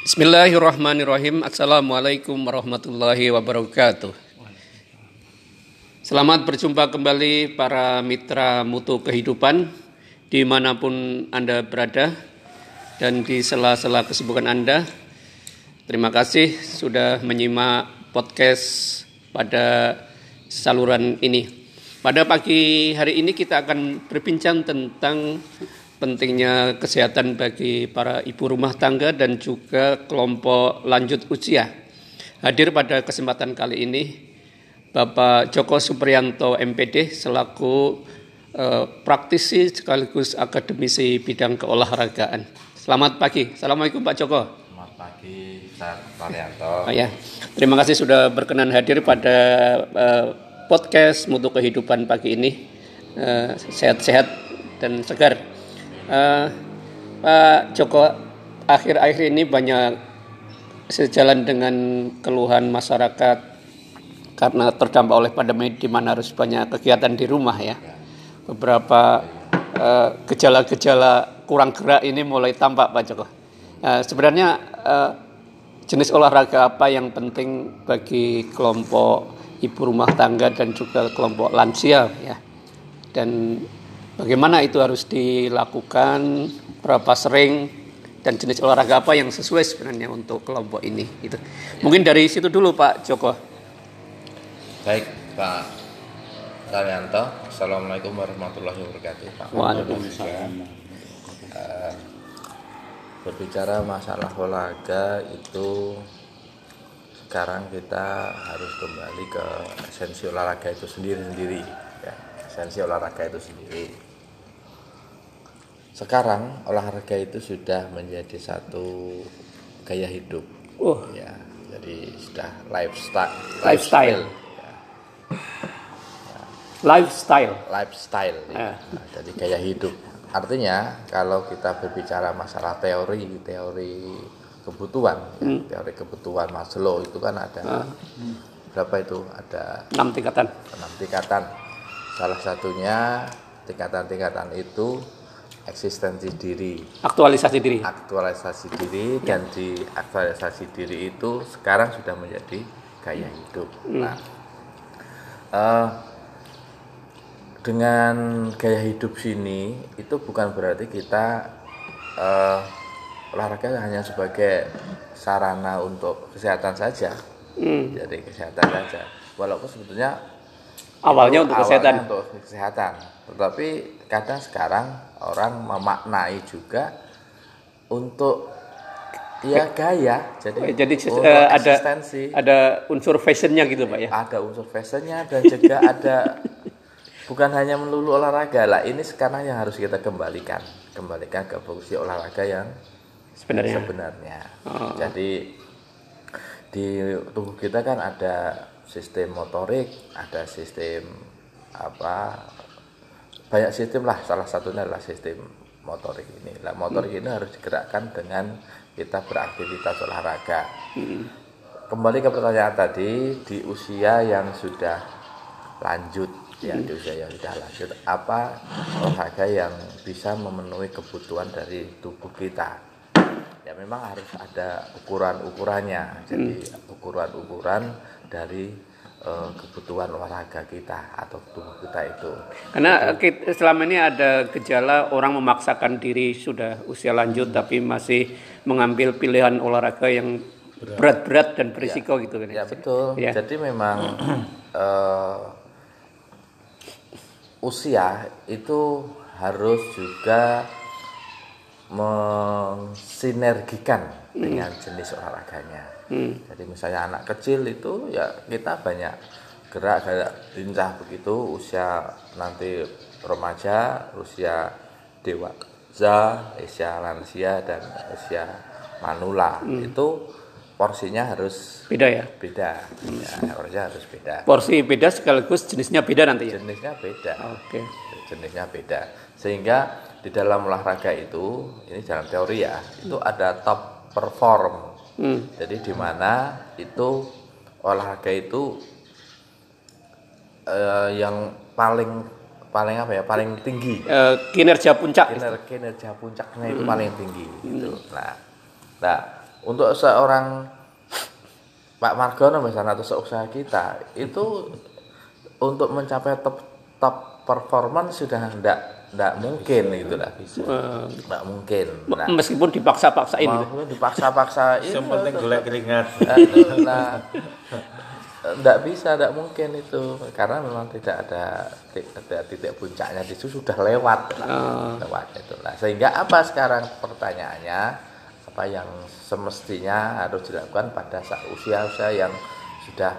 Bismillahirrahmanirrahim. Assalamualaikum warahmatullahi wabarakatuh. Selamat berjumpa kembali para mitra mutu kehidupan di mana pun Anda berada dan di sela-sela kesibukan Anda. Terima kasih sudah menyimak podcast pada saluran ini. Pada pagi hari ini kita akan berbincang tentang pentingnya kesehatan bagi para ibu rumah tangga dan juga kelompok lanjut usia. Hadir pada kesempatan kali ini Bapak Joko Supriyanto MPD selaku eh, praktisi sekaligus akademisi bidang keolahragaan. Selamat pagi. Assalamualaikum Pak Joko. Selamat pagi, Pak Supriyanto. Oh, ya. Terima kasih sudah berkenan hadir pada eh, podcast Mutu Kehidupan pagi ini. Eh, sehat-sehat dan segar. Uh, Pak Joko, akhir-akhir ini banyak sejalan dengan keluhan masyarakat karena terdampak oleh pandemi di mana harus banyak kegiatan di rumah ya. Beberapa gejala gejala-gejala kurang gerak ini mulai tampak Pak Joko. Uh, sebenarnya uh, jenis olahraga apa yang penting bagi kelompok ibu rumah tangga dan juga kelompok lansia ya. Dan Bagaimana itu harus dilakukan, berapa sering, dan jenis olahraga apa yang sesuai sebenarnya untuk kelompok ini. Gitu. Mungkin dari situ dulu Pak Joko. Baik Pak Karyanto, Assalamualaikum warahmatullahi wabarakatuh. Pak Waalaikumsalam. Uh, berbicara masalah olahraga itu sekarang kita harus kembali ke esensi olahraga itu sendiri-sendiri ya esensi olahraga itu sendiri sekarang olahraga itu sudah menjadi satu gaya hidup. Oh. Ya, jadi sudah lifestyle. Lifestyle. Ya. Lifestyle. Lifestyle. Ya. Nah, jadi gaya hidup. Artinya kalau kita berbicara masalah teori, teori kebutuhan, ya, hmm. ya, teori kebutuhan Maslow itu kan ada uh. berapa itu? Ada enam tingkatan. Enam tingkatan. Salah satunya tingkatan-tingkatan itu eksistensi diri. Aktualisasi diri. Aktualisasi diri dan di aktualisasi diri itu sekarang sudah menjadi gaya hidup. Hmm. nah uh, dengan gaya hidup sini itu bukan berarti kita uh, olahraga hanya sebagai sarana untuk kesehatan saja. Hmm. jadi kesehatan saja. Walaupun sebetulnya awalnya untuk awalnya kesehatan. untuk kesehatan. Tetapi kadang sekarang orang memaknai juga untuk ya gaya. Jadi jadi uh, ada ada unsur fashionnya gitu pak ya? Ada unsur fashionnya dan juga ada bukan hanya melulu olahraga lah. Ini sekarang yang harus kita kembalikan. Kembalikan ke fungsi olahraga yang sebenarnya. sebenarnya. Oh. jadi di tubuh kita kan ada sistem motorik ada sistem apa banyak sistem lah salah satunya adalah sistem motorik ini lah motorik hmm. ini harus digerakkan dengan kita beraktivitas olahraga hmm. kembali ke pertanyaan tadi di usia yang sudah lanjut ya di usia yang sudah lanjut apa olahraga yang bisa memenuhi kebutuhan dari tubuh kita memang harus ada ukuran-ukurannya jadi hmm. ukuran-ukuran dari uh, kebutuhan olahraga kita atau tubuh kita itu. Karena kita, selama ini ada gejala orang memaksakan diri sudah usia lanjut hmm. tapi masih mengambil pilihan olahraga yang berat-berat dan berisiko ya, gitu kan. Ya betul. Ya. Jadi memang uh, usia itu harus juga mensinergikan dengan jenis olahraganya. Hmm. Jadi misalnya anak kecil itu ya kita banyak gerak gerak lincah begitu usia nanti remaja, usia dewasa, usia lansia dan usia manula hmm. itu porsinya harus beda ya beda hmm. ya porsinya harus beda porsi beda sekaligus jenisnya beda nanti ya jenisnya beda oke okay. jenisnya beda sehingga di dalam olahraga itu ini dalam teori ya itu ada top perform. Hmm. Jadi di mana itu olahraga itu uh, yang paling paling apa ya paling tinggi uh, kinerja puncak Kiner, kinerja puncaknya itu hmm. paling tinggi gitu nah nah untuk seorang Pak Margono misalnya atau seusaha kita itu untuk mencapai top top performance sudah tidak tidak mungkin itu lah Eh, tidak mungkin nah, meskipun dipaksa-paksain gitu. mau dipaksa-paksa itu Yang penting golek keringat. nah. Tidak bisa tidak mungkin itu. Karena memang tidak ada titik, titik puncaknya itu sudah lewat. Oh. lewat itu. Lah sehingga apa sekarang pertanyaannya? Apa yang semestinya harus dilakukan pada sa- usia-usia yang sudah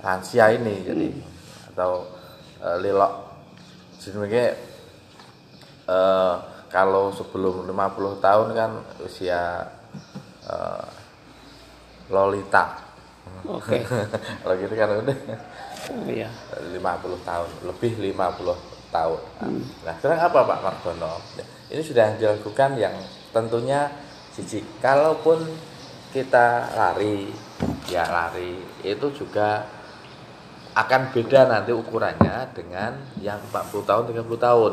lansia ini jadi. atau eh, lelok jenenge eh, kalau sebelum 50 tahun kan usia eh, lolita Oke. kalau gitu kan udah Oh, Iya. 50 tahun, lebih 50 tahun. Nah, sekarang apa Pak Margono? Ini sudah dilakukan yang tentunya siji. Kalaupun kita lari, ya lari itu juga akan beda nanti ukurannya dengan yang 40 tahun, 30 tahun.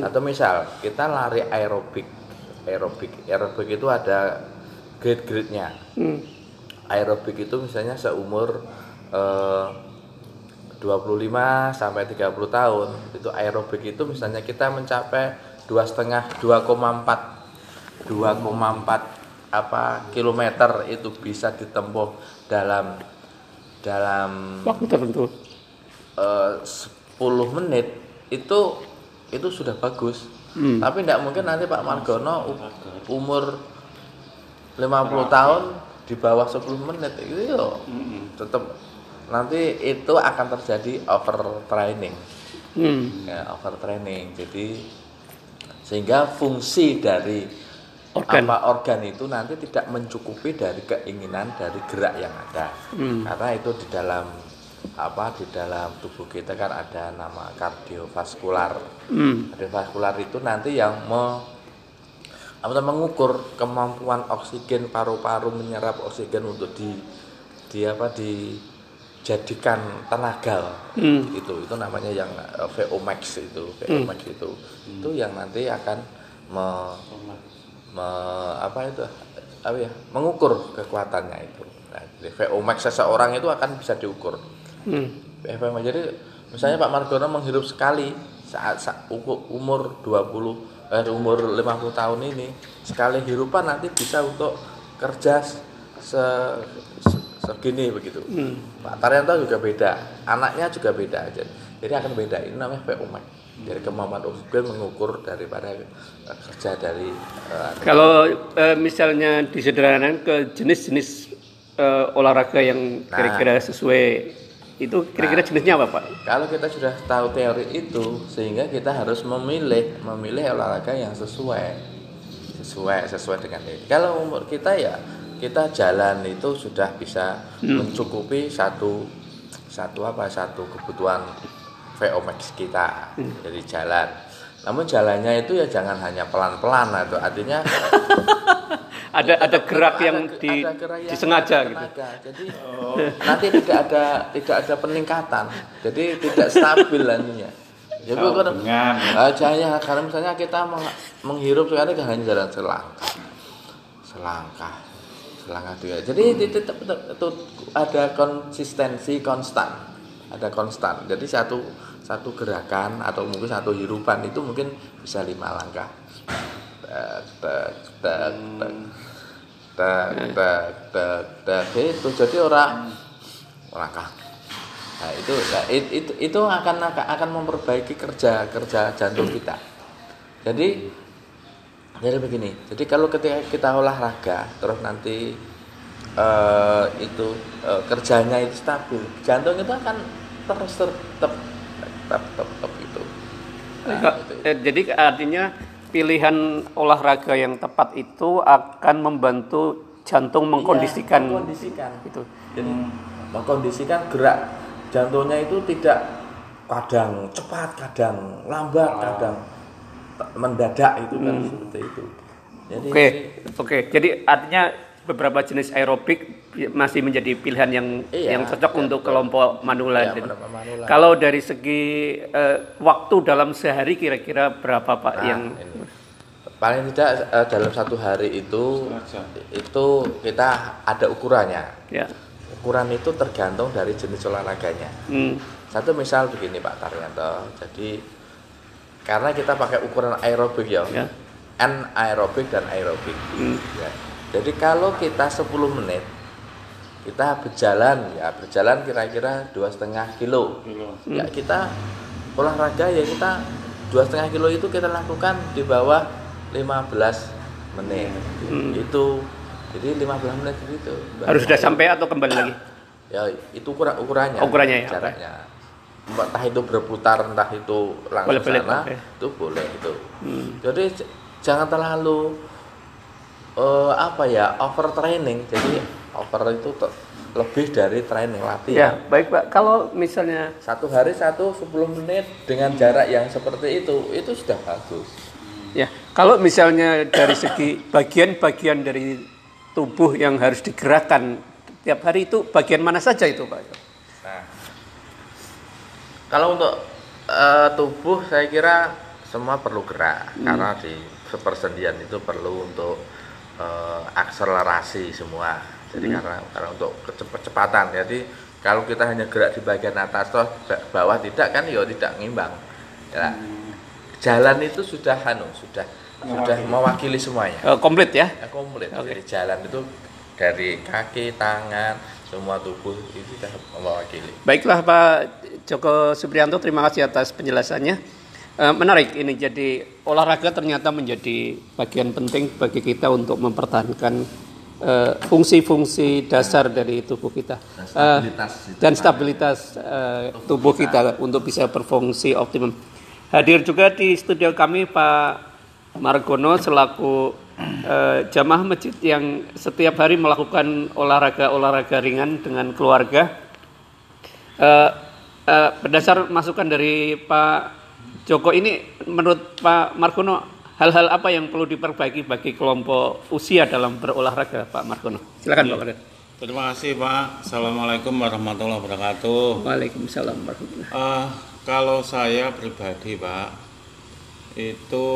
Atau misal kita lari aerobik. Aerobik, aerobik itu ada grade-grade-nya Hmm. aerobik itu misalnya seumur eh, 25 sampai 30 tahun itu aerobik itu misalnya kita mencapai dua setengah 2,4 2,4 apa kilometer itu bisa ditempuh dalam dalam Waktu tertentu. eh, 10 menit itu itu sudah bagus. Hmm. tapi tidak mungkin nanti Pak Margono umur 50 tahun di bawah 10 menit. Itu yo tetap nanti itu akan terjadi overtraining. Hmm. ya overtraining. Jadi sehingga fungsi dari Organ. apa organ itu nanti tidak mencukupi dari keinginan dari gerak yang ada Hmm. karena itu di dalam apa di dalam tubuh kita kan ada nama kardiovaskular Hmm. kardiovaskular itu nanti yang me, apa mengukur kemampuan oksigen paru-paru menyerap oksigen untuk di di apa dijadikan tenaga Hmm. itu itu namanya yang eh, VO max itu VO max itu itu yang nanti akan me, me- apa itu apa ya mengukur kekuatannya itu nah, jadi VO max seseorang itu akan bisa diukur Hmm. Jadi misalnya Pak Margono menghirup sekali saat, saat umur 20 eh, umur 50 tahun ini sekali hirupan nanti bisa untuk kerja se, se- segini begitu. Pak Taryanto juga beda, anaknya juga beda aja. Jadi akan beda ini namanya VOMAC. Jadi kemampuan oksigen mengukur daripada eh, kerja dari eh, Kalau eh, misalnya disederhanakan ke jenis-jenis eh, olahraga yang kira-kira sesuai itu kira-kira jenisnya apa Pak? Kalau kita sudah tahu teori itu, sehingga kita harus memilih memilih olahraga yang sesuai, sesuai sesuai dengan ini. Kalau umur kita ya kita jalan itu sudah bisa mencukupi satu satu apa satu kebutuhan VO max kita dari jalan. Namun jalannya itu ya jangan hanya pelan-pelan atau artinya Ada ada gerak ada- yang ada di, gerak yang disengaja gitu. Jadi nanti tidak ada tidak ada peningkatan. Jadi tidak stabil anunya. Ya gue kan ya karena misalnya kita meng- menghirup sekarang kan hanya jalan selangkah. Selangkah. Selangkah dia. Jadi tetap, tetap, tetap ada konsistensi konstan. Ada konstan. Jadi satu satu gerakan atau mungkin satu hirupan itu mungkin bisa lima langkah. Tak itu jadi orang langkah. Nah itu nah, it- itu itu akan akan akan memperbaiki kerja kerja jantung kita. Jadi jadi begini. Jadi kalau ketika kita olahraga terus nanti eh, itu eh, kerjanya itu stabil. Jantung itu akan terus tetap tetap tetap, tetap itu Nah, itu. Eh, Jadi artinya pilihan olahraga yang tepat itu akan membantu jantung mengkondisikan Iya, mengkondisikan itu. jadi mengkondisikan gerak jantungnya itu tidak kadang cepat kadang lambat kadang t- mendadak itu kan seperti itu. Jadi Oke, oke. Jadi artinya beberapa jenis aerobik masih menjadi pilihan yang Iya, yang cocok iya, untuk betul. kelompok manula. Iya, manula. Kalau dari segi eh, waktu dalam sehari kira-kira berapa Pak Nah, yang ini. paling tidak eh, dalam satu hari itu itu kita ada ukurannya. Ya. Ukuran itu tergantung dari jenis olahraganya. Hmm. Satu misal begini Pak Taryanto. Jadi karena kita pakai ukuran aerobik ya. Ya. Anaerobik dan aerobik. Hmm. Ya. Jadi kalau kita 10 menit kita berjalan ya berjalan kira-kira dua setengah kilo. Ya kita olahraga ya kita dua setengah kilo itu kita lakukan di bawah 15 menit. Hmm. Itu jadi 15 menit gitu. Harus sudah sampai atau kembali lagi? Ya itu ukuran ukurannya. Ukurannya ya, Jaraknya. Entah itu berputar, entah itu langsung Boleh-boleh, sana, oke. itu boleh itu. Hmm. Jadi jangan terlalu eh, apa ya overtraining. Jadi over itu lebih dari training Ya, latihan. baik Pak. Kalau misalnya Satu hari satu 10 menit dengan jarak yang seperti itu, itu sudah bagus. ya, kalau misalnya dari segi bagian-bagian dari tubuh yang harus digerakkan tiap hari itu bagian mana saja itu Pak? Nah, kalau untuk eh, tubuh saya kira semua perlu gerak karena di persendian itu perlu untuk eh, akselerasi semua. Jadi karena karena untuk kecep- kecepatan. Jadi kalau kita hanya gerak di bagian atas toh ba- bawah tidak kan ya tidak ngimbang. Ya. Jalan itu sudah anu, sudah sudah mewakili semuanya. Eh, komplit ya? Ya, komplit. Oke. Jadi jalan itu dari kaki, tangan, semua tubuh itu sudah mewakili. Baiklah Pak Joko Supriyanto, terima kasih atas penjelasannya. Eh, menarik ini jadi olahraga ternyata menjadi bagian penting bagi kita untuk mempertahankan eh, fungsi-fungsi dasar dari tubuh kita Dan Eh, stabilitas itu. dan stabilitas eh, tubuh kita untuk bisa berfungsi optimum. Hadir juga di studio kami Pak Margono selaku eh, jamaah masjid yang setiap hari melakukan olahraga-olahraga ringan dengan keluarga. Eh, eh, berdasar masukan dari Pak Joko ini, menurut Pak Margono, hal-hal apa yang perlu diperbaiki bagi kelompok usia dalam berolahraga, Pak Margono? Silakan Pak Kadir. Terima kasih Pak. Assalamualaikum warahmatullahi wabarakatuh. Waalaikumsalam warahmatullahi Eh, kalau saya pribadi Pak, itu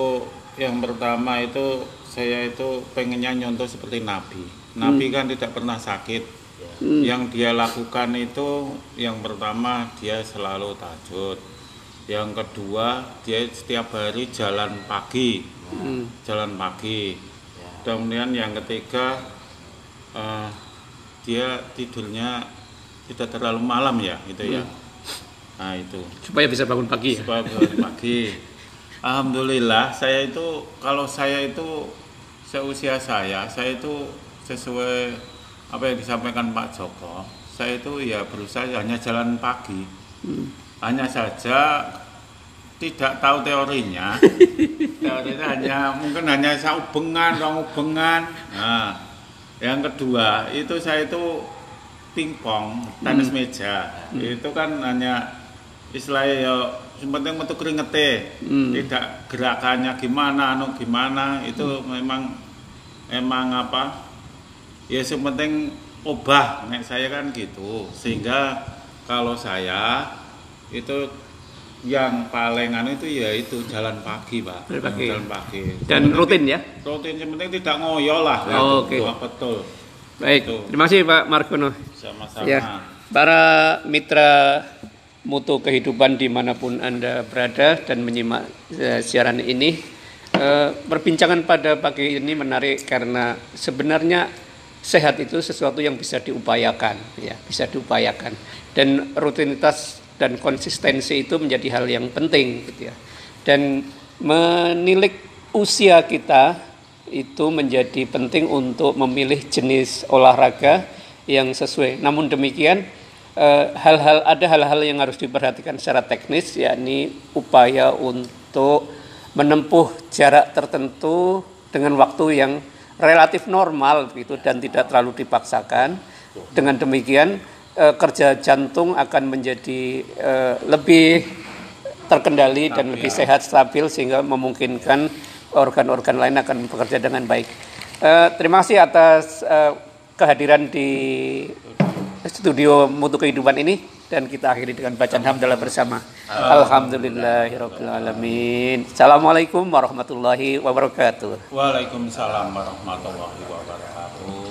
yang pertama itu saya itu pengennya nyontoh seperti Nabi. Nabi kan tidak pernah sakit. Yang dia lakukan itu yang pertama dia selalu tajud. Yang kedua dia setiap hari jalan pagi, Hmm. jalan pagi. Kemudian yang ketiga eh, dia tidurnya tidak terlalu malam ya itu ya. Nah itu Supaya bisa bangun pagi ya. supaya bangun pagi. Alhamdulillah saya itu kalau saya itu seusia saya saya itu sesuai apa yang disampaikan Pak Joko saya itu ya berusaha hanya jalan pagi hanya saja tidak tahu teorinya. Teorinya hanya mungkin hanya saubengan ubengan nah yang kedua itu saya itu pingpong tenis meja. Itu kan hanya istilahnya ya yang penting metu keringete. Hmm. tidak gerakannya gimana anu gimana. Itu memang emang apa? Ya yang penting obah. Nek saya kan gitu. Sehingga kalau saya itu yang paling anu itu ya itu jalan pagi pak Jalan pagi. jalan pagi Dan Yang rutin ya? rutin yang penting tidak ngoyo lah Oh, oke. Oh, betul Baik, Betul. terima kasih Pak Margono. sama-sama Ya, para mitra mutu kehidupan di mana pun Anda berada dan menyimak eh, siaran ini, eh, perbincangan pada pagi ini menarik karena sebenarnya sehat itu sesuatu yang bisa diupayakan, ya, bisa diupayakan. Dan rutinitas dan konsistensi itu menjadi hal yang penting, gitu ya. Dan menilik usia kita itu menjadi penting untuk memilih jenis olahraga yang sesuai. Namun demikian eh, hal-hal ada hal-hal yang harus diperhatikan secara teknis yakni upaya untuk menempuh jarak tertentu dengan waktu yang relatif normal gitu dan tidak terlalu dipaksakan. Dengan demikian eh, kerja jantung akan menjadi eh, lebih terkendali dan lebih sehat stabil sehingga memungkinkan organ-organ lain akan bekerja dengan baik. Eh, terima kasih atas eh, kehadiran di studio Mutu Kehidupan ini. dan kita akhiri dengan bacaan hamdalah bersama. Alhamdulillahirobbilalamin. Assalamualaikum warahmatullahi wabarakatuh. Waalaikumsalam warahmatullahi wabarakatuh.